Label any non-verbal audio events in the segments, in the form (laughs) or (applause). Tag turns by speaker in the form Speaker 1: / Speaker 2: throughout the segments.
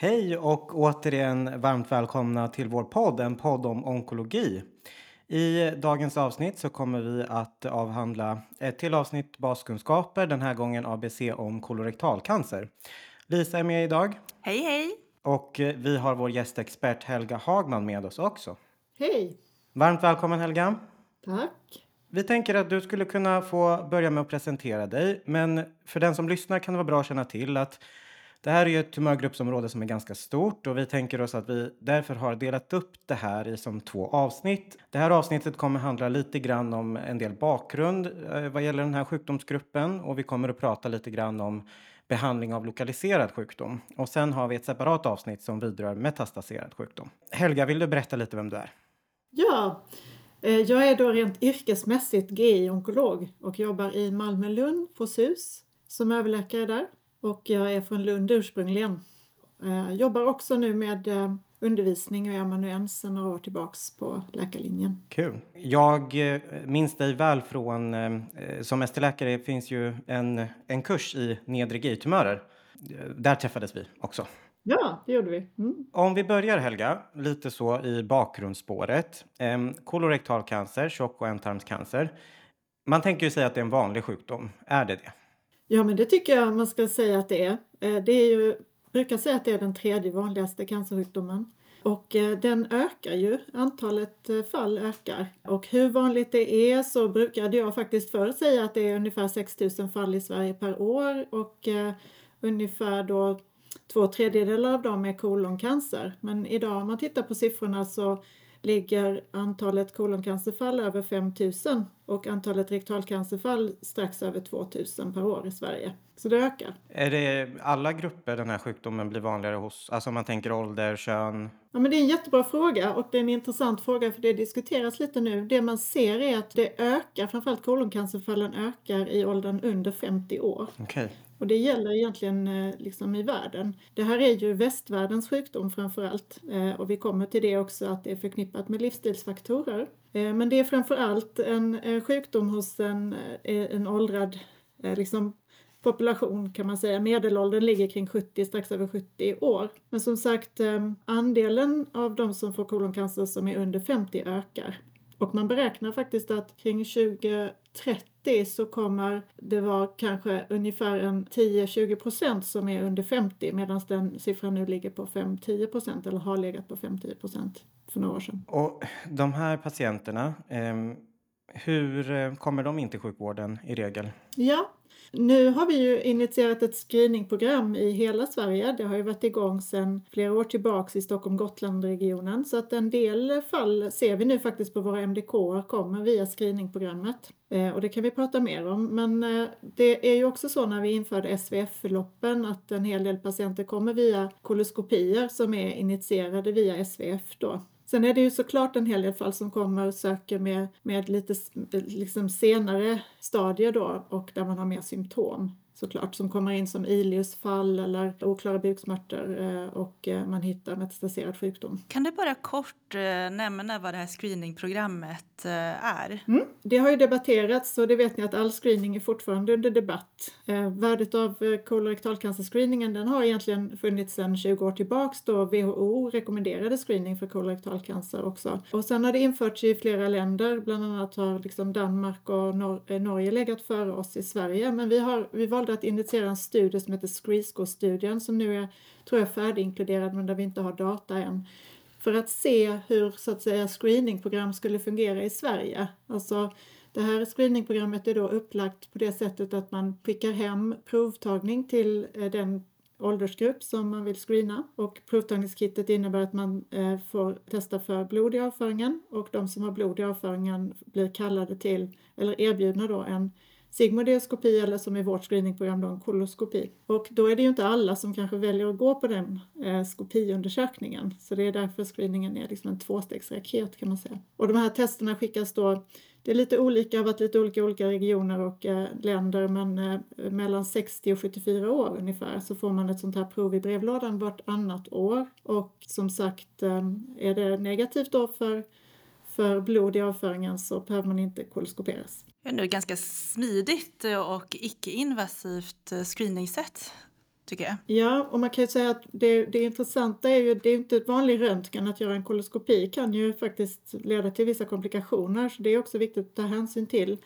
Speaker 1: Hej och återigen varmt välkomna till vår podd, en podd om onkologi. I dagens avsnitt så kommer vi att avhandla ett till avsnitt baskunskaper, den här gången ABC om kolorektalcancer. Lisa är med idag.
Speaker 2: Hej, hej!
Speaker 1: Och vi har vår gästexpert Helga Hagman med oss också.
Speaker 3: Hej!
Speaker 1: Varmt välkommen Helga.
Speaker 3: Tack.
Speaker 1: Vi tänker att du skulle kunna få börja med att presentera dig. Men för den som lyssnar kan det vara bra att känna till att det här är ju ett tumörgruppsområde som är ganska stort och vi tänker oss att vi därför har delat upp det här i som två avsnitt. Det här avsnittet kommer handla lite grann om en del bakgrund eh, vad gäller den här sjukdomsgruppen och vi kommer att prata lite grann om behandling av lokaliserad sjukdom. Och sen har vi ett separat avsnitt som vidrör metastaserad sjukdom. Helga, vill du berätta lite vem du är?
Speaker 3: Ja, eh, jag är då rent yrkesmässigt GI-onkolog och jobbar i Malmö-Lund på SUS som överläkare där. Och jag är från Lund ursprungligen. Jag jobbar också nu med eh, undervisning och är amanuens sedan några år tillbaks på läkarlinjen.
Speaker 1: Kul. Jag eh, minns dig väl från, eh, som ST-läkare finns ju en, en kurs i nedre GI-tumörer. Där träffades vi också.
Speaker 3: Ja, det gjorde vi. Mm.
Speaker 1: Om vi börjar Helga, lite så i bakgrundsspåret. Eh, kolorektal cancer, tjock och ändtarmscancer. Man tänker ju säga att det är en vanlig sjukdom. Är det det?
Speaker 3: Ja, men det tycker jag man ska säga att det är. Eh, det är ju, brukar säga att det är den tredje vanligaste cancersjukdomen. Och eh, den ökar ju, antalet eh, fall ökar. Och hur vanligt det är så brukade jag faktiskt förr säga att det är ungefär 6 000 fall i Sverige per år och ungefär då två tredjedelar av dem är koloncancer. Men idag om man tittar på siffrorna så ligger antalet koloncancerfall över 5 000 och antalet rektalcancerfall strax över 2 000 per år i Sverige. Så det ökar.
Speaker 1: Är det alla grupper den här sjukdomen blir vanligare hos? Alltså om man tänker ålder, kön?
Speaker 3: Ja, men det är en jättebra fråga och det är en intressant fråga för det diskuteras lite nu. Det man ser är att det ökar, framförallt koloncancerfallen ökar i åldern under 50 år.
Speaker 1: Okay.
Speaker 3: Och det gäller egentligen liksom i världen. Det här är ju västvärldens sjukdom framför allt. Och vi kommer till det också att det är förknippat med livsstilsfaktorer. Eh, men det är framför allt en eh, sjukdom hos en, eh, en åldrad liksom, population kan man säga. Medelåldern ligger kring 70, strax över 70 år. Men som sagt, andelen av de som får koloncancer som är under 50 ökar. Och man beräknar faktiskt att kring 2030 så kommer det vara kanske ungefär en 10-20 procent som är under 50 medan den siffran nu ligger på 5-10 procent eller har legat på 5-10 procent för några år sedan.
Speaker 1: Och de här patienterna, eh, hur kommer de in till sjukvården i regel?
Speaker 3: Ja, nu har vi ju initierat ett screeningprogram i hela Sverige. Det har ju varit igång sedan flera år tillbaks i Stockholm-Gotland-regionen så att en del fall ser vi nu faktiskt på våra MDK kommer via screeningprogrammet. Eh, och det kan vi prata mer om. Men eh, det är ju också så när vi införde SVF-förloppen att en hel del patienter kommer via koloskopier som är initierade via SVF då. Sen är det ju såklart en hel del fall som kommer och söker med, med lite liksom senare stadier då och där man har mer symptom såklart som kommer in som iliusfall eller oklara buksmärtor och man hittar metastaserad sjukdom.
Speaker 2: Kan du bara kort nämna vad det här screeningprogrammet är?
Speaker 3: Mm. Det har ju debatterats och det vet ni att all screening är fortfarande under debatt. Värdet av kolorektalcancerscreeningen den har egentligen funnits sedan 20 år tillbaks då WHO rekommenderade screening för kolorektalcancer också. Och sen har det införts i flera länder, bland annat har liksom Danmark och Nor Norge legat före oss i Sverige men vi, har, vi valde att initiera en studie som heter Screescore-studien som nu är, tror jag, färdiginkluderad men där vi inte har data än. För att se hur så att säga screeningprogram skulle fungera i Sverige. Alltså det här screeningprogrammet är då upplagt på det sättet att man skickar hem provtagning till eh, den åldersgrupp som man vill screena och provtagningskittet innebär att man eh, får testa för blod i avföringen och de som har blod i avföringen blir kallade till eller erbjudna då en sigmoideoskopi eller som i vårt screeningprogram då en koloskopi. Och då är det ju inte alla som kanske väljer att gå på den eh, skopiundersökningen. Så det är därför screeningen är liksom en tvåstegsraket kan man säga. Och de här testerna skickas då det är lite olika, har varit lite olika olika regioner och eh, länder men eh, mellan 60 och 74 år ungefär så får man ett sånt här prov i brevlådan vartannat år och som sagt eh, är det negativt då för för blod i avföringen så behöver man inte koloskoperas.
Speaker 2: Det är nu ganska smidigt och icke-invasivt screeningsätt. tycker jag.
Speaker 3: Ja, och man kan ju säga att det, det intressanta är ju, det är inte ett vanlig röntgen, att göra en koloskopi kan ju faktiskt leda till vissa komplikationer, så det är också viktigt att ta hänsyn till.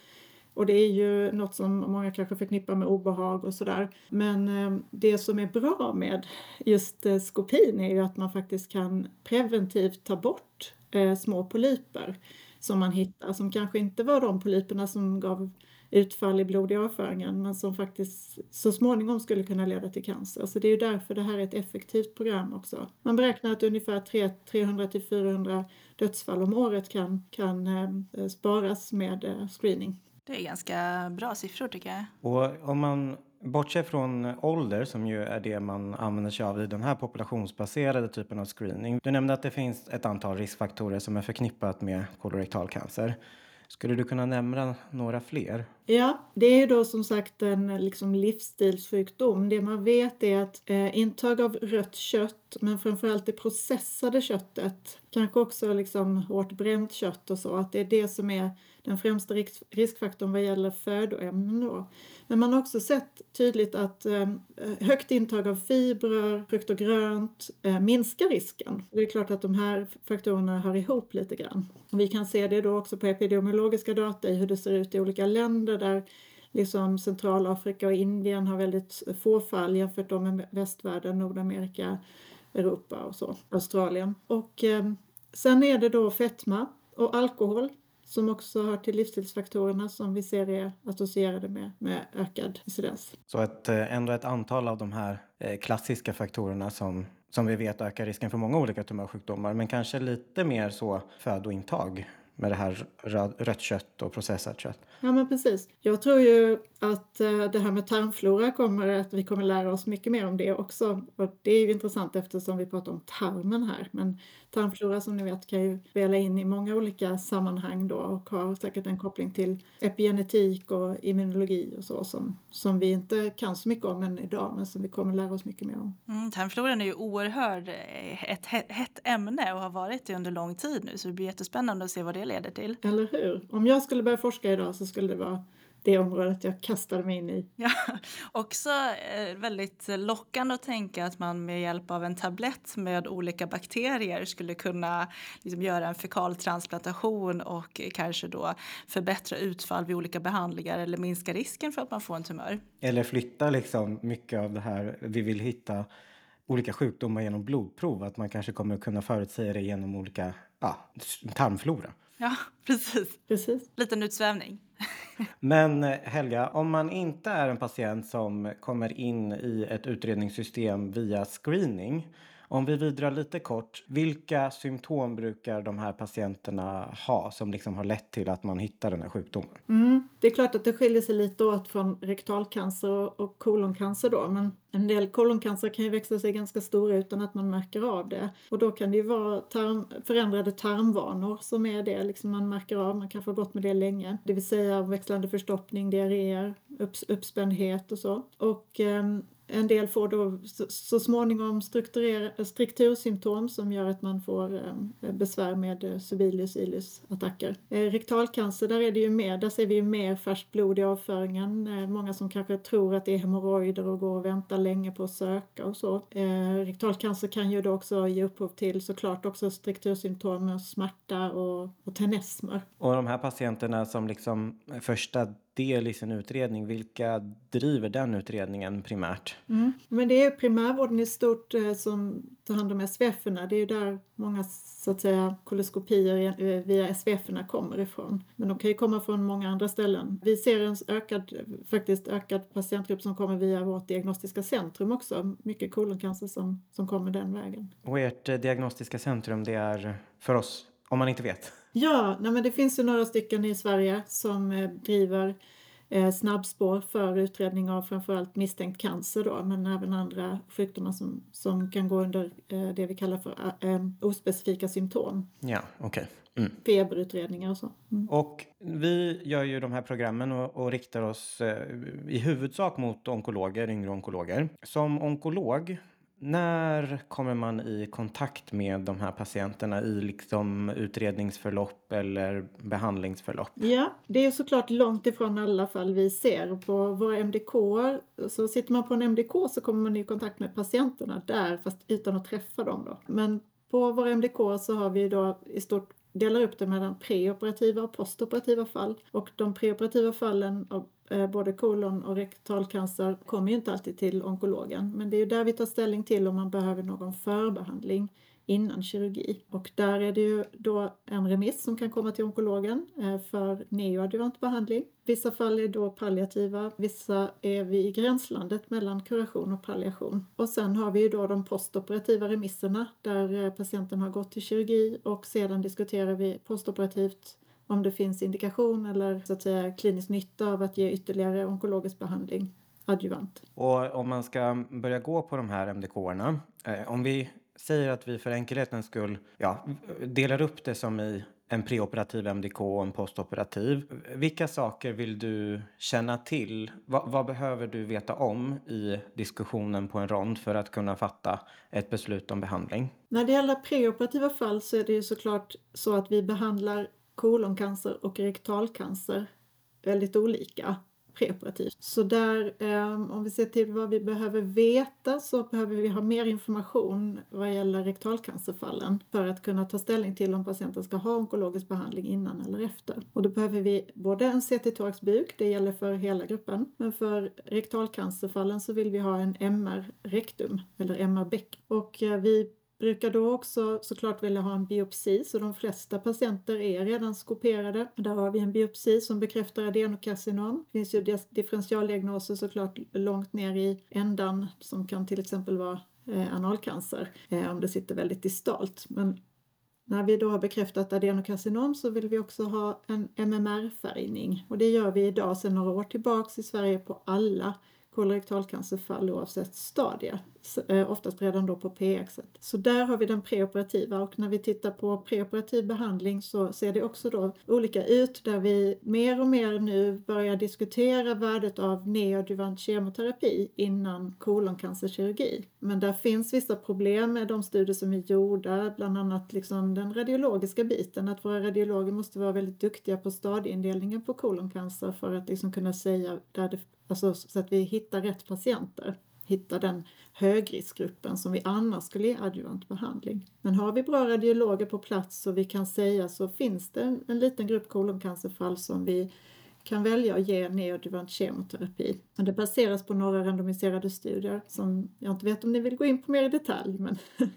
Speaker 3: Och det är ju något som många kanske förknippar med obehag och sådär. Men eh, det som är bra med just eh, skopin är ju att man faktiskt kan preventivt ta bort eh, små polyper som man hittar, som kanske inte var de polyperna som gav utfall i blod i avföringen men som faktiskt så småningom skulle kunna leda till cancer. Så det är ju därför det här är ett effektivt program också. Man beräknar att ungefär 300 till 400 dödsfall om året kan, kan eh, sparas med eh, screening.
Speaker 2: Det är ganska bra siffror tycker jag.
Speaker 1: Och om man Bortsett från ålder som ju är det man använder sig av i den här populationsbaserade typen av screening. Du nämnde att det finns ett antal riskfaktorer som är förknippat med kolorektal cancer. Skulle du kunna nämna några fler?
Speaker 3: Ja, det är ju då som sagt en liksom livsstilssjukdom. Det man vet är att eh, intag av rött kött, men framförallt det processade köttet, kanske också liksom hårt bränt kött och så, att det är det som är den främsta riskfaktorn vad gäller födoämnen. Då. Men man har också sett tydligt att eh, högt intag av fibrer, frukt och grönt eh, minskar risken. Det är klart att de här faktorerna hör ihop lite grann. Vi kan se det då också på epidemiologiska data i hur det ser ut i olika länder där liksom Centralafrika och Indien har väldigt få fall jämfört med västvärlden, Nordamerika, Europa och så, Australien. Och eh, sen är det då fetma och alkohol som också hör till livsstilsfaktorerna som vi ser är associerade med, med ökad incidens.
Speaker 1: Så ett, eh, ändå ett antal av de här eh, klassiska faktorerna som, som vi vet ökar risken för många olika tumörsjukdomar men kanske lite mer så födointag med det här rött kött och processat kött.
Speaker 3: Ja men precis. Jag tror ju att eh, det här med tarmflora kommer att vi kommer lära oss mycket mer om det också. Och det är ju intressant eftersom vi pratar om tarmen här. Men tarmflora som ni vet kan ju spela in i många olika sammanhang då och har säkert en koppling till epigenetik och immunologi och så som, som vi inte kan så mycket om än idag men som vi kommer lära oss mycket mer om.
Speaker 2: Mm, tarmfloran är ju oerhört eh, ett hett ämne och har varit det under lång tid nu så det blir jättespännande att se vad det leder till.
Speaker 3: Eller hur? Om jag skulle börja forska idag så skulle det vara det området jag kastade mig in i.
Speaker 2: Ja, (laughs) också eh, väldigt lockande att tänka att man med hjälp av en tablett med olika bakterier skulle kunna liksom, göra en fekaltransplantation och kanske då förbättra utfall vid olika behandlingar eller minska risken för att man får en tumör.
Speaker 1: Eller flytta liksom mycket av det här vi vill hitta olika sjukdomar genom blodprov. Att man kanske kommer att kunna förutsäga det genom olika ja, tarmflora.
Speaker 2: Ja, (laughs) precis.
Speaker 3: precis.
Speaker 2: Liten utsvävning. (laughs)
Speaker 1: Men eh, Helga, om man inte är en patient som kommer in i ett utredningssystem via screening om vi vidrar lite kort, vilka symptom brukar de här patienterna ha som liksom har lett till att man hittar den här sjukdomen?
Speaker 3: Mm, det är klart att det skiljer sig lite åt från rektalcancer och koloncancer då, men en del koloncancer kan ju växa sig ganska stora utan att man märker av det. Och då kan det ju vara tarm, förändrade tarmvanor som är det, liksom man märker av, man kanske har gått med det länge. Det vill säga växlande förstoppning, diarréer, upps, uppspändhet och så. Och eh, en del får då så, småningom struktursymptom som gör att man får eh, besvär med eh, Sibelius ilus attacker. Eh, rektalcancer, där är det ju mer, där ser vi ju mer färskt blod i avföringen. Eh, många som kanske tror att det är hemorrojder och går och väntar länge på att söka och så. Eh, rektalcancer kan ju då också ge upphov till såklart också struktursymptom, smärta och, och tenesmer.
Speaker 1: Och de här patienterna som liksom första del i sin utredning. Vilka driver den utredningen primärt?
Speaker 3: Mm. Men det är primärvården i stort eh, som tar hand om SVF-erna. Det är ju där många så att säga koloskopier eh, via SVF-erna kommer ifrån. Men de kan ju komma från många andra ställen. Vi ser en ökad, faktiskt ökad patientgrupp som kommer via vårt diagnostiska centrum också. Mycket koloncancer som, som kommer den vägen.
Speaker 1: Och ert eh, diagnostiska centrum det är för oss om man inte vet?
Speaker 3: Ja, nej men det finns ju några stycken i Sverige som eh, driver eh, snabbspår för utredning av framförallt misstänkt cancer då, men även andra sjukdomar som, som kan gå under eh, det vi kallar för ospecifika symptom.
Speaker 1: Ja, okej. Okay. Mm.
Speaker 3: Feberutredningar och så.
Speaker 1: Mm. Och vi gör ju de här programmen och, och riktar oss i huvudsak mot onkologer, yngre onkologer. Som onkolog när kommer man i kontakt med de här patienterna i liksom utredningsförlopp eller behandlingsförlopp?
Speaker 3: Ja, det är såklart långt ifrån alla fall vi ser. På våra MDK, så sitter man på en MDK så kommer man i kontakt med patienterna där, fast utan att träffa dem då. Men på våra MDK så har vi då i stort delar upp det mellan preoperativa och postoperativa fall. Och de preoperativa fallen av eh, både kolon och rektalcancer kommer ju inte alltid till onkologen. Men det är ju där vi tar ställning till om man behöver någon förbehandling innan kirurgi. Och där är det ju då en remiss som kan komma till onkologen eh, för neoadjuvant behandling. Vissa fall är då palliativa, vissa är vi i gränslandet mellan kuration och palliation. Och sen har vi ju då de postoperativa remisserna där eh, patienten har gått till kirurgi och sedan diskuterar vi postoperativt om det finns indikation eller så att säga klinisk nytta av att ge ytterligare onkologisk behandling adjuvant.
Speaker 1: Och om man ska börja gå på de här MDK-erna, eh, om vi säger att vi för enkelhetens skull ja, delar upp det som i en preoperativ MDK och en postoperativ. Vilka saker vill du känna till? Va, vad behöver du veta om i diskussionen på en rond för att kunna fatta ett beslut om behandling?
Speaker 3: När det gäller preoperativa fall så är det ju såklart så att vi behandlar koloncancer och rektalcancer väldigt olika preoperativt. Så där, eh, om vi ser till vad vi behöver veta så behöver vi ha mer information vad gäller rektalcancerfallen för att kunna ta ställning till om patienten ska ha onkologisk behandling innan eller efter. Och då behöver vi både en CT-thoraxbuk, det gäller för hela gruppen, men för rektalcancerfallen så vill vi ha en MR-rektum eller MR-bäck. Och eh, vi brukar då också såklart vilja ha en biopsi så de flesta patienter är redan skoperade. Där har vi en biopsi som bekräftar adenokarcinom. Det finns ju differentialdiagnoser såklart långt ner i ändan som kan till exempel vara eh, analcancer eh, om det sitter väldigt distalt. Men när vi då har bekräftat adenokarcinom så vill vi också ha en MMR-färgning och det gör vi idag sedan några år tillbaks i Sverige på alla kolorektalcancerfall oavsett stadie, Eh, oftast redan då på PX. Så där har vi den preoperativa och när vi tittar på preoperativ behandling så ser det också då olika ut där vi mer och mer nu börjar diskutera värdet av neoadjuvant kemoterapi innan koloncancerkirurgi. Men där finns vissa problem med de studier som är gjorda, bland annat liksom den radiologiska biten, att våra radiologer måste vara väldigt duktiga på stadieindelningen på koloncancer för att liksom kunna säga där det Alltså så att vi hittar rätt patienter, hittar den högriskgruppen som vi annars skulle ge adjuvant behandling. Men har vi bra radiologer på plats så vi kan säga så finns det en, en liten grupp koloncancerfall som vi kan välja att ge neoadjuvant kemoterapi. Men det baseras på några randomiserade studier som jag inte vet om ni vill gå in på mer i detalj. Men (laughs)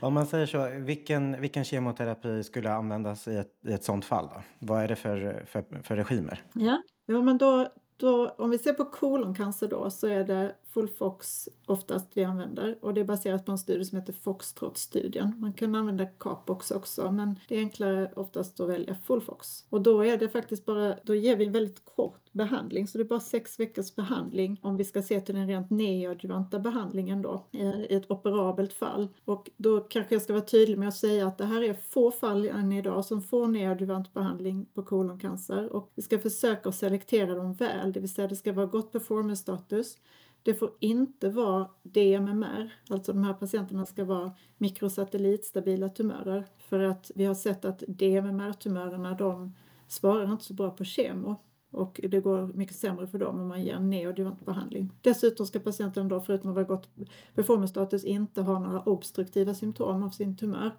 Speaker 1: om man säger så, vilken, vilken kemoterapi skulle användas i ett, i ett sådant fall? Då? Vad är det för, för, för regimer?
Speaker 3: Ja, ja men då, då, om vi ser på koloncancer då så är det Fullfox oftast vi använder och det är baserat på en studie som heter Foxtrot-studien. Man kan använda Capox också men det är enklare oftast att välja Fullfox. Och då är det faktiskt bara, då ger vi en väldigt kort behandling. Så det är bara sex veckors behandling om vi ska se till den rent neoadjuvanta behandlingen då eh, i ett operabelt fall. Och då kanske jag ska vara tydlig med att säga att det här är få fall än idag som får neoadjuvant behandling på koloncancer. Och vi ska försöka att selektera dem väl, det vill säga det ska vara gott performance status det får inte vara DMMR, alltså de här patienterna ska vara mikrosatellitstabila tumörer. För att vi har sett att DMMR-tumörerna de svarar inte så bra på kemo och det går mycket sämre för dem om man ger neoadjuvant behandling. Dessutom ska patienten då förutom att vara gott performance-status inte ha några obstruktiva symptom av sin tumör.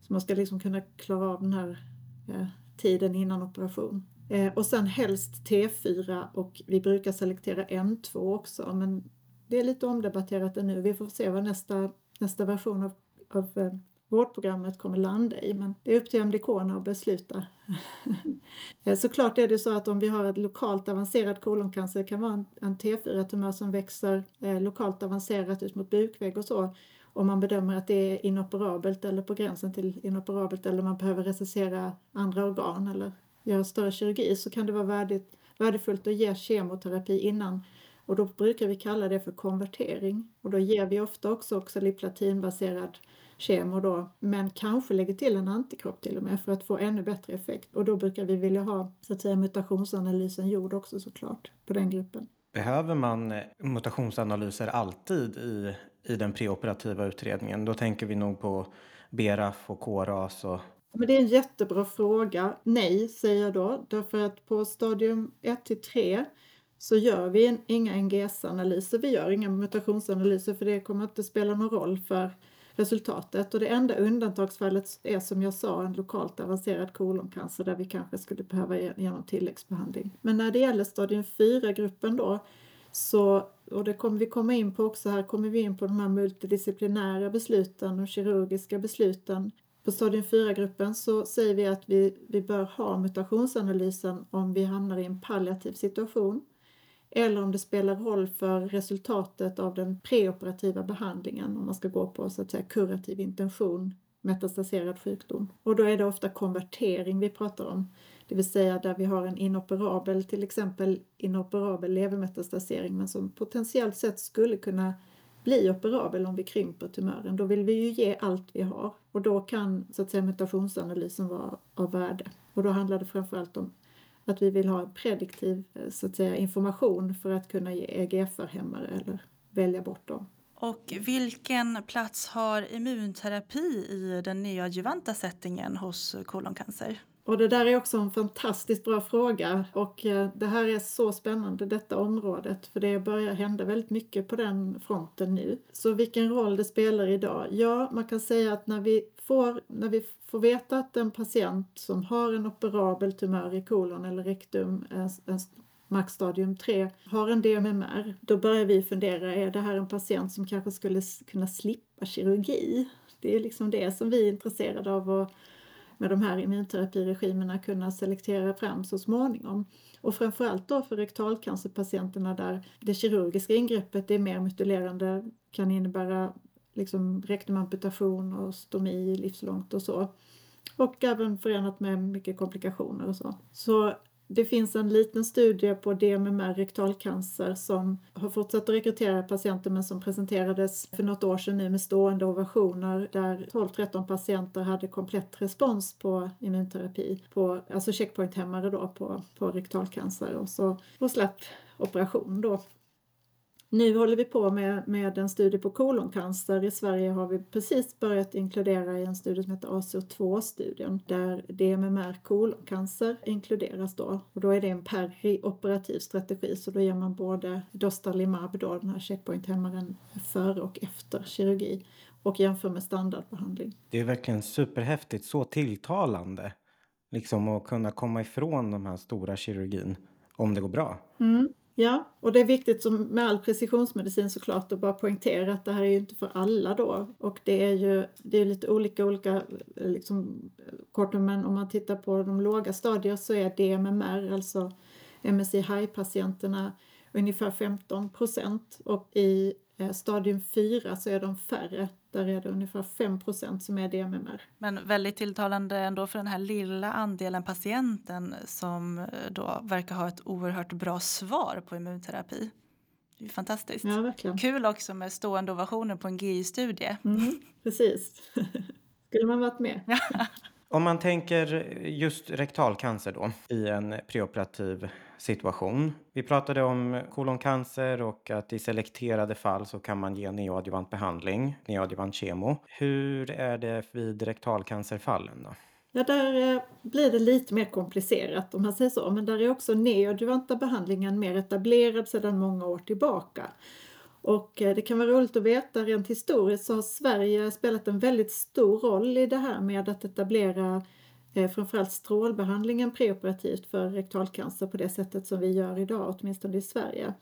Speaker 3: Så man ska liksom kunna klara av den här eh, tiden innan operation. Eh, och sen helst T4 och vi brukar selektera N2 också men det är lite omdebatterat ännu. Vi får se vad nästa, nästa version av, av eh, vårdprogrammet kommer landa i men det är upp till MDK att besluta. (laughs) Eh, såklart är det så att om vi har ett lokalt avancerad koloncancer, det kan vara en, T4-tumör som växer eh, lokalt avancerat ut mot bukvägg och så, om man bedömer att det är inoperabelt eller på gränsen till inoperabelt eller man behöver recessera andra organ eller göra större kirurgi så kan det vara värdigt, värdefullt att ge kemoterapi innan och då brukar vi kalla det för konvertering och då ger vi ofta också oxaliplatinbaserad kemo då, men kanske lägger till en antikropp till och med för att få ännu bättre effekt. Och då brukar vi vilja ha så att säga mutationsanalysen gjord också såklart på den gruppen.
Speaker 1: Behöver man mutationsanalyser alltid i, i den preoperativa utredningen? Då tänker vi nog på BRAF och KRAS och
Speaker 3: men det är en jättebra fråga. Nej, säger jag då. Därför att på stadium 1 till 3 så gör vi inga NGS-analyser. Vi gör inga mutationsanalyser för det kommer inte spela någon roll för resultatet. Och det enda undantagsfallet är som jag sa en lokalt avancerad koloncancer där vi kanske skulle behöva genom tilläggsbehandling. Men när det gäller stadium 4-gruppen då så, och det kommer vi komma in på också här, kommer vi in på de här multidisciplinära besluten och kirurgiska besluten. På stadium 4-gruppen så säger vi att vi, vi bör ha mutationsanalysen om vi hamnar i en palliativ situation eller om det spelar roll för resultatet av den preoperativa behandlingen om man ska gå på så att säga kurativ intention metastaserad sjukdom. Och då är det ofta konvertering vi pratar om, det vill säga där vi har en inoperabel, till exempel inoperabel levermetastasering men som potentiellt sett skulle kunna bli operabel om vi krymper tumören. Då vill vi ju ge allt vi har och då kan så att säga mutationsanalysen vara av värde. Och då handlar det framförallt om att vi vill ha en prediktiv eh, så att säga, information för att kunna ge EGFR-hämmare eller välja bort dem.
Speaker 2: Och vilken plats har immunterapi i den neoadjuvanta settingen hos koloncancer?
Speaker 3: Och det där är också en fantastiskt bra fråga och eh, det här är så spännande detta området för det börjar hända väldigt mycket på den fronten nu. Så vilken roll det spelar idag? Ja, man kan säga att när vi får, när vi får veta att en patient som har en operabel tumör i kolon eller rektum, en, en maxstadium 3, har en DMMR, då börjar vi fundera, är det här en patient som kanske skulle kunna slippa kirurgi? Det är liksom det som vi är intresserade av att med de här immunterapiregimerna kunna selektera fram så småningom. Och framförallt då för rektalcancerpatienterna där det kirurgiska ingreppet är mer mutilerande, kan innebära liksom rektumamputation och stomi livslångt och så. Och även förenat med mycket komplikationer och så. Så det finns en liten studie på DMMR rektalcancer som har fortsatt att rekrytera patienter men som presenterades för något år sedan nu med stående ovationer där 12-13 patienter hade komplett respons på immunterapi, på, alltså checkpointhämmare då på, på rektalcancer och så och slapp operation då. Nu håller vi på med, med en studie på koloncancer. I Sverige har vi precis börjat inkludera i en studie som heter ACO2-studien där DMMR koloncancer inkluderas då. Och då är det en perioperativ strategi så då ger man både Dostarlimab, då, den här checkpointhämmaren, före och efter kirurgi och jämför med standardbehandling.
Speaker 1: Det är verkligen superhäftigt, så tilltalande. Liksom att kunna komma ifrån de här stora kirurgin om det går bra.
Speaker 3: Mm. Ja, och det är viktigt som med all precisionsmedicin såklart att bara poängtera att det här är ju inte för alla då. Och det är ju det är lite olika olika liksom, kort men om man tittar på de låga stadier så är DMMR, alltså MSI high-patienterna ungefär 15 procent och i stadium 4 så är de färre. Där är det ungefär 5% som är DMMR.
Speaker 2: Men väldigt tilltalande ändå för den här lilla andelen patienten som eh, då verkar ha ett oerhört bra svar på immunterapi. Det är fantastiskt.
Speaker 3: Ja, verkligen.
Speaker 2: Kul också med stående ovationer på en GI-studie.
Speaker 3: Mm, precis. (laughs) Skulle man varit med. (laughs)
Speaker 1: Om man tänker just rektalcancer då i en preoperativ situation. Vi pratade om koloncancer och att i selekterade fall så kan man ge neoadjuvant behandling, neoadjuvant kemo. Hur är det vid rektalcancerfallen då?
Speaker 3: Ja, där eh, blir det lite mer komplicerat om man säger så, men där är också neoadjuvanta behandlingen mer etablerad sedan många år tillbaka. Och eh, det kan vara roligt att veta, rent historiskt så har Sverige spelat en väldigt stor roll i det här med att etablera eh, framförallt strålbehandlingen preoperativt för rektalcancer på det sättet som vi gör idag, åtminstone i Sverige.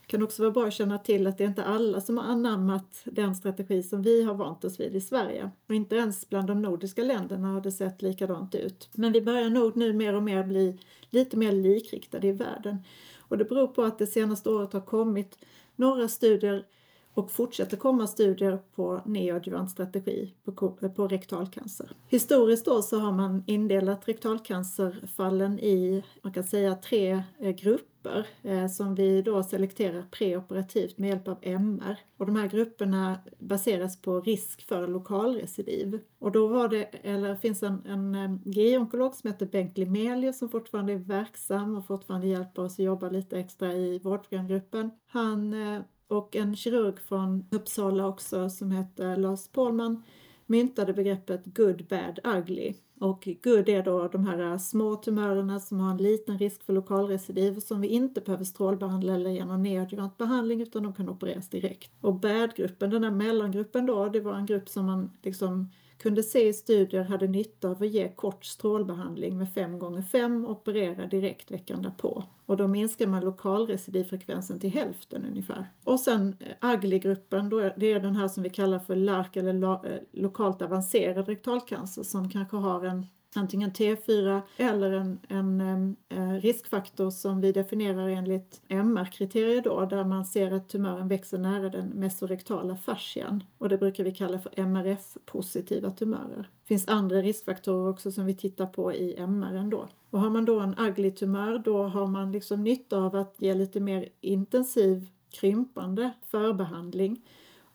Speaker 3: Det kan också vara bra att känna till att det är inte alla som har anammat den strategi som vi har vant oss vid i Sverige. Och inte ens bland de nordiska länderna har det sett likadant ut. Men vi börjar nog nu mer och mer bli lite mer likriktade i världen. Och det beror på att det senaste året har kommit några studier och fortsätter komma studier på neoadjuvant strategi på, på rektalcancer. Historiskt då så har man indelat rektalcancerfallen i, man kan säga tre eh, grupper grupper eh, som vi då selekterar preoperativt med hjälp av MR. Och de här grupperna baseras på risk för lokalrecidiv. Och då var det, eller finns en, en eh, GI-onkolog som heter Bengt Limelius som fortfarande är verksam och fortfarande hjälper oss att jobba lite extra i vårdprogramgruppen. Han eh, och en kirurg från Uppsala också som heter Lars Pålman myntade begreppet good, bad, ugly. Och good är då de här äh, små tumörerna som har en liten risk för lokalrecidiv som vi inte behöver strålbehandla eller ge någon neoadjuvant behandling utan de kan opereras direkt. Och bad-gruppen, den här mellangruppen då, det var en grupp som man liksom kunde se i studier hade nytta av att ge kort strålbehandling med 5 gånger 5 och operera direkt veckan därpå. Och då minskar man lokalrecidivfrekvensen till hälften ungefär. Och sen eh, AGLI-gruppen, det är den här som vi kallar för LARC eller eh, lokalt avancerad rektalcancer som kanske har en antingen T4 eller en, en, en, eh, riskfaktor som vi definierar enligt MR-kriterier då, där man ser att tumören växer nära den mesorektala fascian och det brukar vi kalla för MRF-positiva tumörer. Det finns andra riskfaktorer också som vi tittar på i MR då. Och har man då en ugly-tumör då har man liksom nytta av att ge lite mer intensiv krympande förbehandling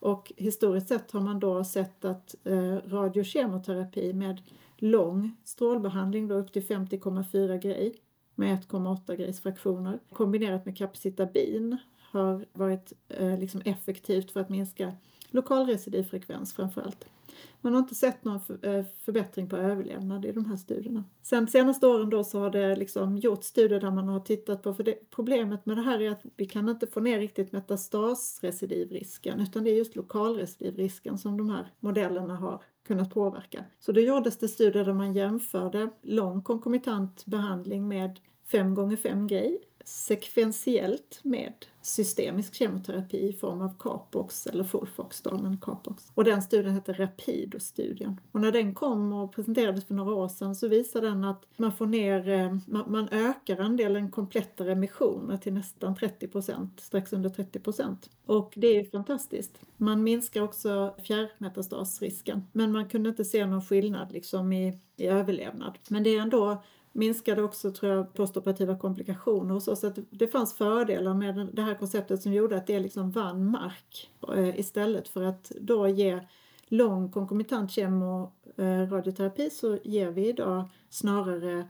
Speaker 3: och historiskt sett har man då sett att eh, radiokemoterapi med lång strålbehandling då upp till 50,4 grej med 1,8 grejs fraktioner kombinerat med capsitabin har varit eh, liksom effektivt för att minska lokalrecidivfrekvens framför allt. Man har inte sett någon eh, förbättring på överlevnad i de här studierna. Sen senaste åren då så har det liksom gjort studier där man har tittat på, för det, problemet med det här är att vi kan inte få ner riktigt metastasrecidivrisken utan det är just lokalrecidivrisken som de här modellerna har kunnat påverka. Så då gjordes det studier där man jämförde lång konkomitant behandling med 5 gånger 5 grej sekventiellt med systemisk kemoterapi i form av Capox eller Fulfox då, men Capox. Och den studien heter Rapido-studien. Och när den kom och presenterades för några år sedan så visade den att man får ner, eh, man, man, ökar andelen kompletta remissioner till nästan 30 procent, strax under 30 procent. Och det är fantastiskt. Man minskar också fjärrmetastasrisken, men man kunde inte se någon skillnad liksom i, i överlevnad. Men det är ändå minskade också tror jag postoperativa komplikationer hos oss. Så att det fanns fördelar med det här konceptet som gjorde att det liksom vann mark eh, istället för att då ge lång konkomitant kemo eh, radioterapi så ger vi idag snarare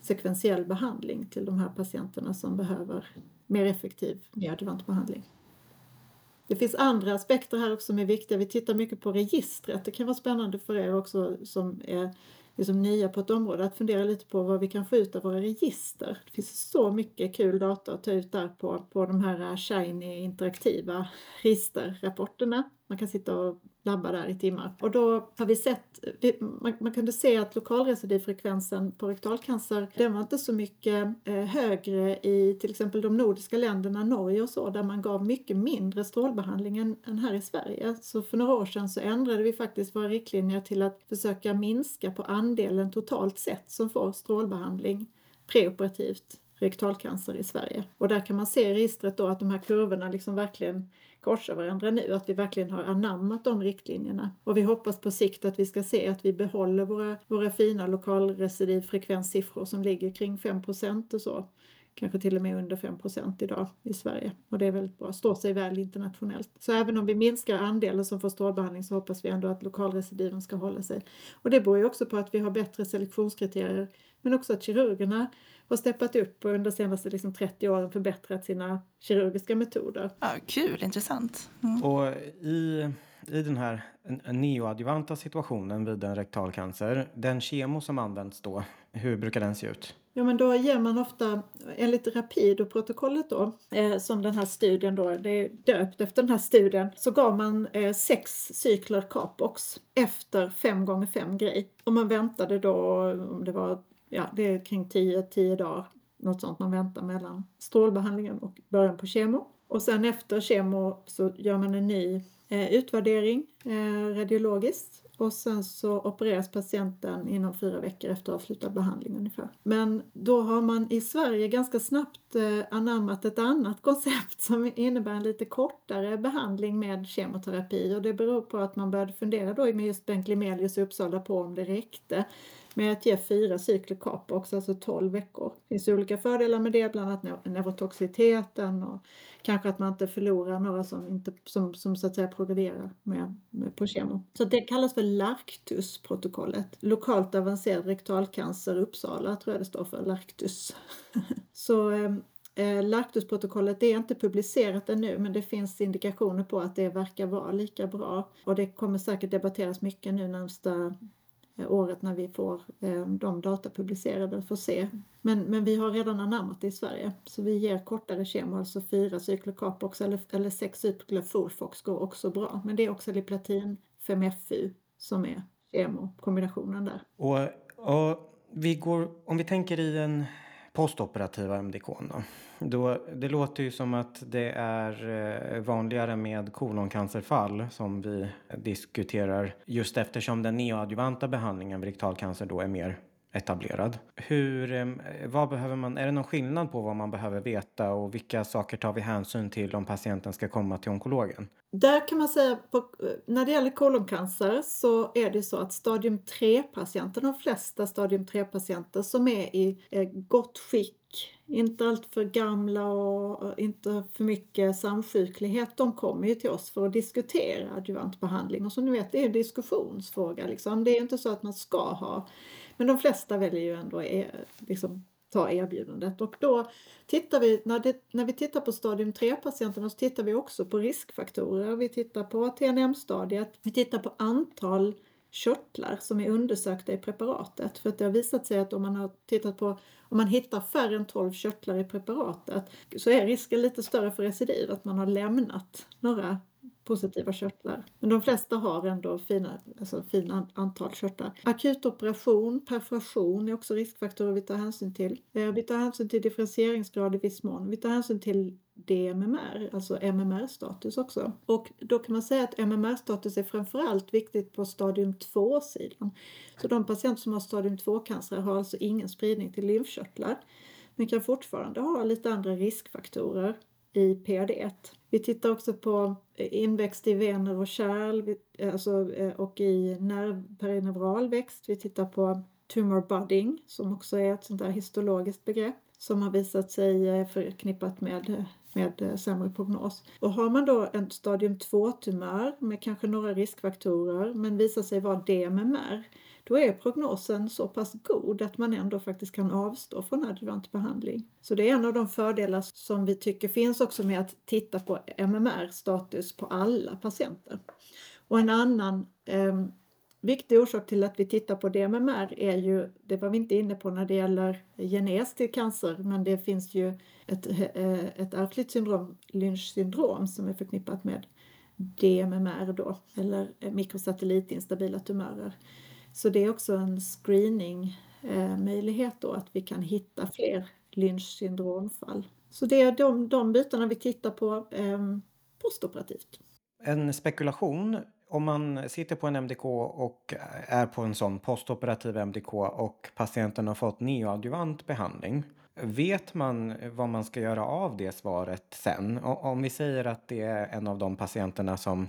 Speaker 3: sekventiell behandling till de här patienterna som behöver mer effektiv neoadjuvant behandling. Det finns andra aspekter här också som är viktiga. Vi tittar mycket på registret. Det kan vara spännande för er också som är liksom nya på ett område att fundera lite på vad vi kan få ut av våra register. Det finns så mycket kul data att ta ut där på, på de här eh, shiny interaktiva registerrapporterna. Man kan sitta och labba där i timmar. Och då har vi sett, man, man kunde se att lokalrecidivfrekvensen på rektalcancer, den var inte så mycket eh, högre i till exempel de nordiska länderna, Norge och så, där man gav mycket mindre strålbehandling än, än här i Sverige. Så för några år sedan så ändrade vi faktiskt våra riktlinjer till att försöka minska på andelen totalt sett som får strålbehandling preoperativt rektalcancer i Sverige. Och där kan man se i registret då att de här kurvorna liksom verkligen korsar varandra nu, att vi verkligen har anammat de riktlinjerna. Och vi hoppas på sikt att vi ska se att vi behåller våra, våra fina lokalrecidivfrekvenssiffror som ligger kring 5 procent och så. Kanske till och med under 5 procent idag i Sverige. Och det är väldigt bra, står sig väl internationellt. Så även om vi minskar andelen som får strålbehandling så hoppas vi ändå att lokalrecidiven ska hålla sig. Och det beror ju också på att vi har bättre selektionskriterier men också att kirurgerna har steppat upp och under de senaste liksom 30 åren förbättrat sina kirurgiska metoder.
Speaker 2: Ja, kul, intressant. Mm.
Speaker 1: Och i, i den här neoadjuvanta situationen vid en rektalcancer, den kemo som används då, hur brukar den se ut?
Speaker 3: Ja, men då ger man ofta, enligt Rapido-protokollet då, eh, som den här studien då, det är döpt efter den här studien, så gav man eh, sex cykler Capox efter fem gånger fem grej. Och man väntade då, om det var ja, det är kring 10-10 dagar, något sånt man väntar mellan strålbehandlingen och början på kemo. Och sen efter kemo så gör man en ny eh, utvärdering eh, radiologiskt och sen så opereras patienten inom fyra veckor efter avslutad behandling ungefär. Men då har man i Sverige ganska snabbt eh, anammat ett annat koncept (laughs) som innebär en lite kortare behandling med kemoterapi och det beror på att man började fundera då med just Bengt Limelius i Uppsala på om det räckte med att ge fyra cykler Capox, alltså 12 veckor. Det finns olika fördelar med det, bland annat neurotoxiteten och kanske att man inte förlorar några som, inte, som, som så att säga progrederar med, med på kemo. Så det kallas för LARCTUS-protokollet. Lokalt avancerad rektalcancer Uppsala tror jag det står för, LARCTUS. (laughs) så ehm, Eh, Lactusprotokollet är inte publicerat ännu men det finns indikationer på att det verkar vara lika bra. Och det kommer säkert debatteras mycket nu närmsta Eh, året när vi får eh, de data publicerade för att se. Men, men vi har redan anammat det i Sverige. Så vi ger kortare kemo, alltså fyra cykler Capox eller, eller sex cykler Fullfox går också bra. Men det är också Liplatin 5FU som är kemo-kombinationen där.
Speaker 1: Och, och vi går, om vi tänker i en postoperativa MDK då, då. Det låter ju som att det är eh, vanligare med koloncancerfall som vi diskuterar just eftersom den neoadjuvanta behandlingen vid rektalcancer då är mer etablerad. Hur, ehm, vad behöver man, är det någon skillnad på vad man behöver veta och vilka saker tar vi hänsyn till om patienten ska komma till onkologen?
Speaker 3: Där kan man säga, på, när det gäller koloncancer så är det så att stadium 3-patienter, de flesta stadium 3-patienter som är i eh, gott skick, inte allt för gamla och inte för mycket samsjuklighet, de kommer ju till oss för att diskutera adjuvantbehandling. Och som ni vet, det är en diskussionsfråga. Liksom. Det är inte så att man ska ha men de flesta väljer ju ändå att liksom, ta erbjudandet och då tittar vi, när, det, när vi tittar på stadium 3-patienterna så tittar vi också på riskfaktorer. Vi tittar på TNM-stadiet, vi tittar på antal körtlar som är undersökta i preparatet. För att det har visat sig att om man har tittat på om man hittar färre än 12 körtlar i preparatet så är risken lite större för recidiv, att man har lämnat några positiva körtlar. Men de flesta har ändå fina, alltså fina antal körtlar. Akut operation, perforation är också riskfaktorer vi tar hänsyn till. Eh, vi tar hänsyn till differentieringsgrad i viss mån. Vi tar hänsyn till DMMR, alltså MMR-status också. Och då kan man säga att MMR-status är framförallt viktigt på stadium 2-sidan. Så de patienter som har stadium 2-cancer har alltså ingen spridning till lymfkörtlar men kan fortfarande ha lite andra riskfaktorer i PAD1. Vi tittar också på inväxt i vener och kärl eh, alltså, eh, och i nerv, perineural växt. Vi tittar på tumor budding som också är ett sånt där histologiskt begrepp som har visat sig eh, förknippat med, med sämre prognos. Och har man då en stadium 2-tumör med kanske några riskfaktorer men visar sig vara DMMR då är prognosen så pass god att man ändå faktiskt kan avstå från adjuvant behandling. Så det är en av de fördelar som vi tycker finns också med att titta på MMR-status på alla patienter. Och en annan eh, viktig orsak till att vi tittar på DMMR är ju, det var vi inte inne på när det gäller genes till cancer, men det finns ju ett, eh, ett ärftligt syndrom, Lynch syndrom, som är förknippat med DMMR då, eller mikrosatellitinstabila tumörer. Så det är också en screeningmöjlighet eh, då att vi kan hitta fler Lynch syndromfall. Så det är de, de bitarna vi tittar på eh, postoperativt.
Speaker 1: En spekulation om man sitter på en MDK och är på en sån postoperativ MDK och patienten har fått neoadjuvant behandling. Vet man vad man ska göra av det svaret sen? Om vi säger att det är en av de patienterna som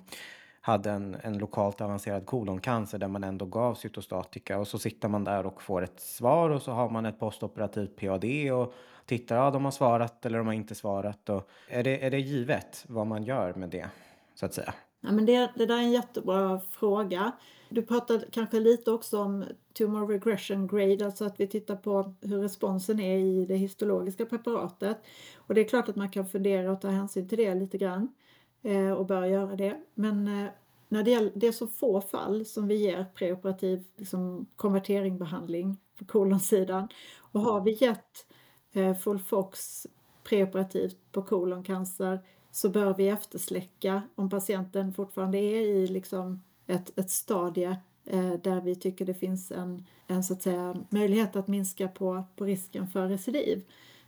Speaker 1: hade en, en lokalt avancerad koloncancer där man ändå gav cytostatika och så sitter man där och får ett svar och så har man ett postoperativt PAD och tittar, ja de har svarat eller de har inte svarat och är det, är det givet vad man gör med det så att säga?
Speaker 3: Ja, men det, det där är en jättebra fråga. Du pratade kanske lite också om tumor regression grade, alltså att vi tittar på hur responsen är i det histologiska preparatet. Och det är klart att man kan fundera och ta hänsyn till det lite grann. Eh, och bör göra det. Men eh, när det, gäller, det är så få fall som vi ger preoperativ liksom, konverteringbehandling på kolonsidan. Och har vi gett eh, Folfox preoperativt på koloncancer så bör vi eftersläcka om patienten fortfarande är i liksom ett, ett stadie eh, där vi tycker det finns en, en så att säga, möjlighet att minska på, på risken för recidiv.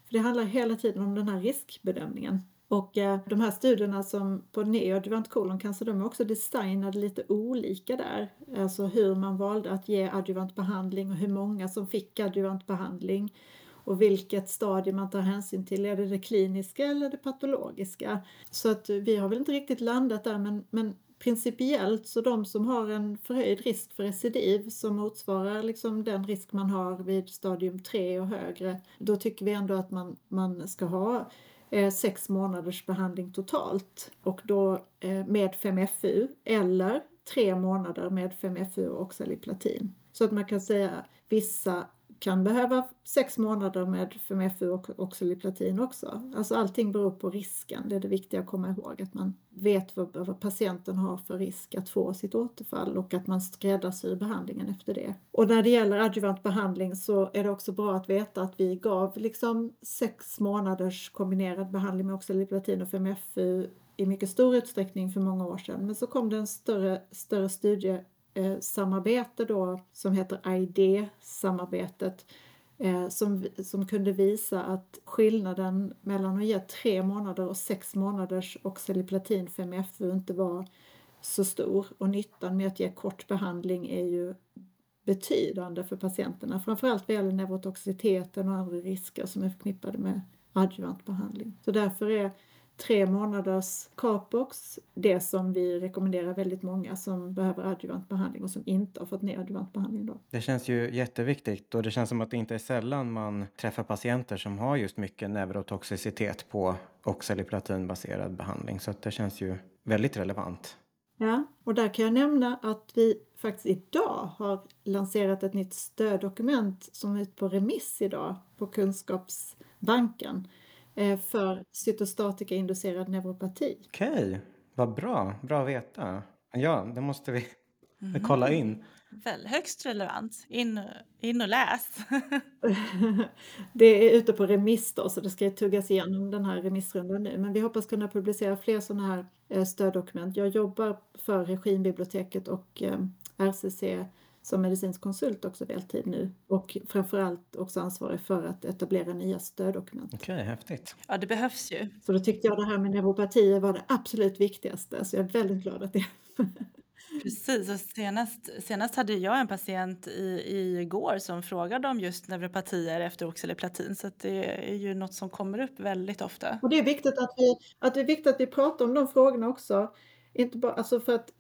Speaker 3: För det handlar hela tiden om den här riskbedömningen. Och eh, de här studierna som på neoadjuvant koloncancer, de är också designade lite olika där. Alltså hur man valde att ge adjuvant behandling och hur många som fick adjuvant behandling och vilket stadie man tar hänsyn till. Är det det kliniska eller det patologiska? Så att eh, vi har väl inte riktigt landat där men, men principiellt så de som har en förhöjd risk för recidiv som motsvarar liksom den risk man har vid stadium 3 och högre, då tycker vi ändå att man, man ska ha eh, sex månaders behandling totalt och då eh, med 5FU eller tre månader med 5FU och oxaliplatin. Så att man kan säga vissa kan behöva sex månader med FMFU och oxaliplatin också. Alltså allting beror på risken. Det är det viktiga att komma ihåg. Att man vet vad, vad patienten har för risk att få sitt återfall och att man skräddarsyr behandlingen efter det. Och när det gäller adjuvant behandling så är det också bra att veta att vi gav liksom sex månaders kombinerad behandling med oxaliplatin och FMFU i mycket stor utsträckning för många år sedan. Men så kom det en större, större studie Eh, samarbete då som heter ID-samarbetet eh, som, som kunde visa att skillnaden mellan att ge tre månader och sex månaders oxaliplatin 5FU inte var så stor och nyttan med att ge kort behandling är ju betydande för patienterna, framförallt vad gäller neurotoxiteten och andra risker som är förknippade med adjuvant behandling. Så därför är tre månaders Capox, det som vi rekommenderar väldigt många som behöver adjuvant behandling och som inte har fått ner adjuvant behandling då.
Speaker 1: Det känns ju jätteviktigt och det känns som att det inte är sällan man träffar patienter som har just mycket neurotoxicitet på oxaliplatinbaserad behandling så att det känns ju väldigt relevant.
Speaker 3: Ja, och där kan jag nämna att vi faktiskt idag har lanserat ett nytt stöddokument som är ute på remiss idag på Kunskapsbanken för cytostatikainducerad neuropati.
Speaker 1: Okej, okay. vad bra. Bra att veta. Ja, det måste vi mm. kolla in.
Speaker 2: Väl högst relevant. In, in och läs. (laughs)
Speaker 3: det är ute på remiss då, så det ska tuggas igenom den här remissrundan nu. Men vi hoppas kunna publicera fler sådana här eh, stöddokument. Jag jobbar för Regimbiblioteket och eh, RCC som medicinsk konsult också deltid nu och framförallt också ansvarig för att etablera nya stöddokument.
Speaker 1: Okej, okay, häftigt.
Speaker 2: Ja, det behövs ju.
Speaker 3: Så då tyckte jag det här med neuropatier var det absolut viktigaste, så jag är väldigt glad att det (laughs)
Speaker 2: Precis, och senast, senast hade jag en patient i, igår som frågade om just neuropatier efter oxaliplatin så det är ju något som kommer upp väldigt ofta.
Speaker 3: Och det är viktigt att vi, att det är viktigt att vi pratar om de frågorna också. Inte bara, alltså för att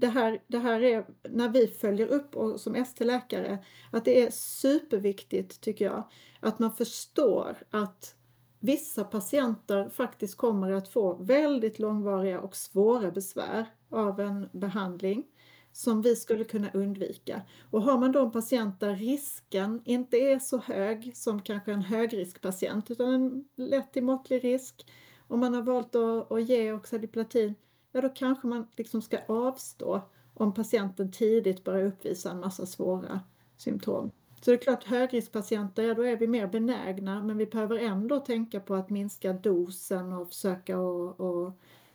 Speaker 3: det här, det här är när vi följer upp och som ST-läkare att det är superviktigt tycker jag att man förstår att vissa patienter faktiskt kommer att få väldigt långvariga och svåra besvär av en behandling som vi skulle kunna undvika. Och har man då en patient där risken inte är så hög som kanske en högriskpatient utan en lätt till måttlig risk och man har valt att, att ge oxaliplatin ja då kanske man liksom ska avstå om patienten tidigt börjar uppvisa en massa svåra symptom. Så det är klart, högriskpatienter, ja då är vi mer benägna men vi behöver ändå tänka på att minska dosen och försöka och, och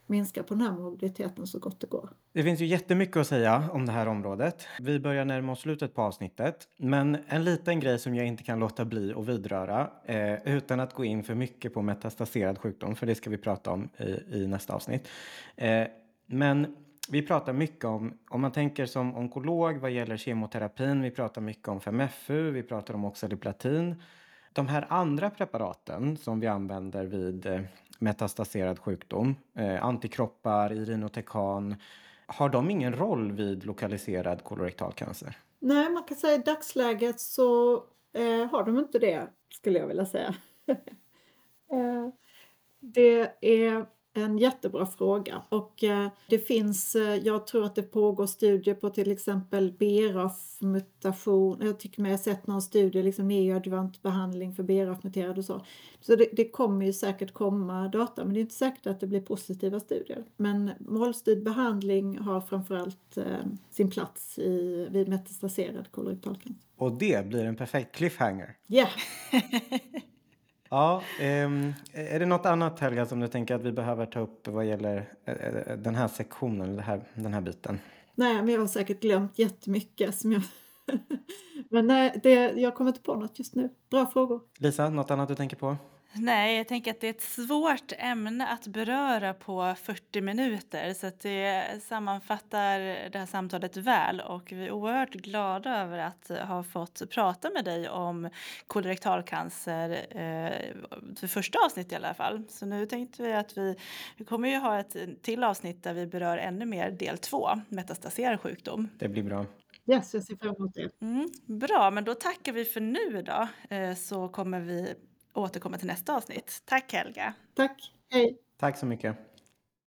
Speaker 3: minska på den här mobiliteten så gott det går.
Speaker 1: Det finns ju jättemycket att säga om det här området. Vi börjar närma oss slutet på avsnittet. Men en liten grej som jag inte kan låta bli att vidröra eh, utan att gå in för mycket på metastaserad sjukdom, för det ska vi prata om i, i nästa avsnitt. Eh, men vi pratar mycket om, om man tänker som onkolog vad gäller kemoterapin, vi pratar mycket om 5FU, vi pratar om oxaliplatin. De här andra preparaten som vi använder vid eh, metastaserad sjukdom, eh, antikroppar, irinotekan... har de ingen roll vid lokaliserad kolorektal cancer?
Speaker 3: Nej, man kan säga i dagsläget så eh, har de inte det, skulle jag vilja säga. (laughs) eh, det är en jättebra fråga och eh, det finns, eh, jag tror att det pågår studier på till exempel BRAF-mutation. Jag tycker mig ha sett någon studie, liksom neoadjuvant behandling för BRAF-muterade och så. Så det, det, kommer ju säkert komma data, men det är inte säkert att det blir positiva studier. Men målstyrd behandling har framförallt eh, sin plats i, vid metastaserad kolorektal cancer.
Speaker 1: Och det blir en perfekt cliffhanger.
Speaker 3: Ja! Yeah. (laughs)
Speaker 1: Ja, um, är det något annat Helga som du tänker att vi behöver ta upp vad gäller uh, den här sektionen, här, den här biten?
Speaker 3: Nej, men jag har säkert glömt jättemycket som jag... (laughs) men nej, det, jag kommer inte på något just nu. Bra frågor.
Speaker 1: Lisa, något annat du tänker på?
Speaker 2: Nej, jag tänker att det är ett svårt ämne att beröra på 40 minuter så att det sammanfattar det här samtalet väl och vi är oerhört glada över att ha fått prata med dig om kolorektalcancer eh, för första avsnitt i alla fall. Så nu tänkte vi att vi, vi kommer ju ha ett till avsnitt där vi berör ännu mer del två, metastaserad sjukdom.
Speaker 1: Det blir bra.
Speaker 3: Yes, jag ser fram emot det.
Speaker 2: Mm, bra, men då tackar vi för nu idag eh, så kommer vi återkomma till nästa avsnitt. Tack Helga!
Speaker 3: Tack, hej!
Speaker 1: Tack så mycket!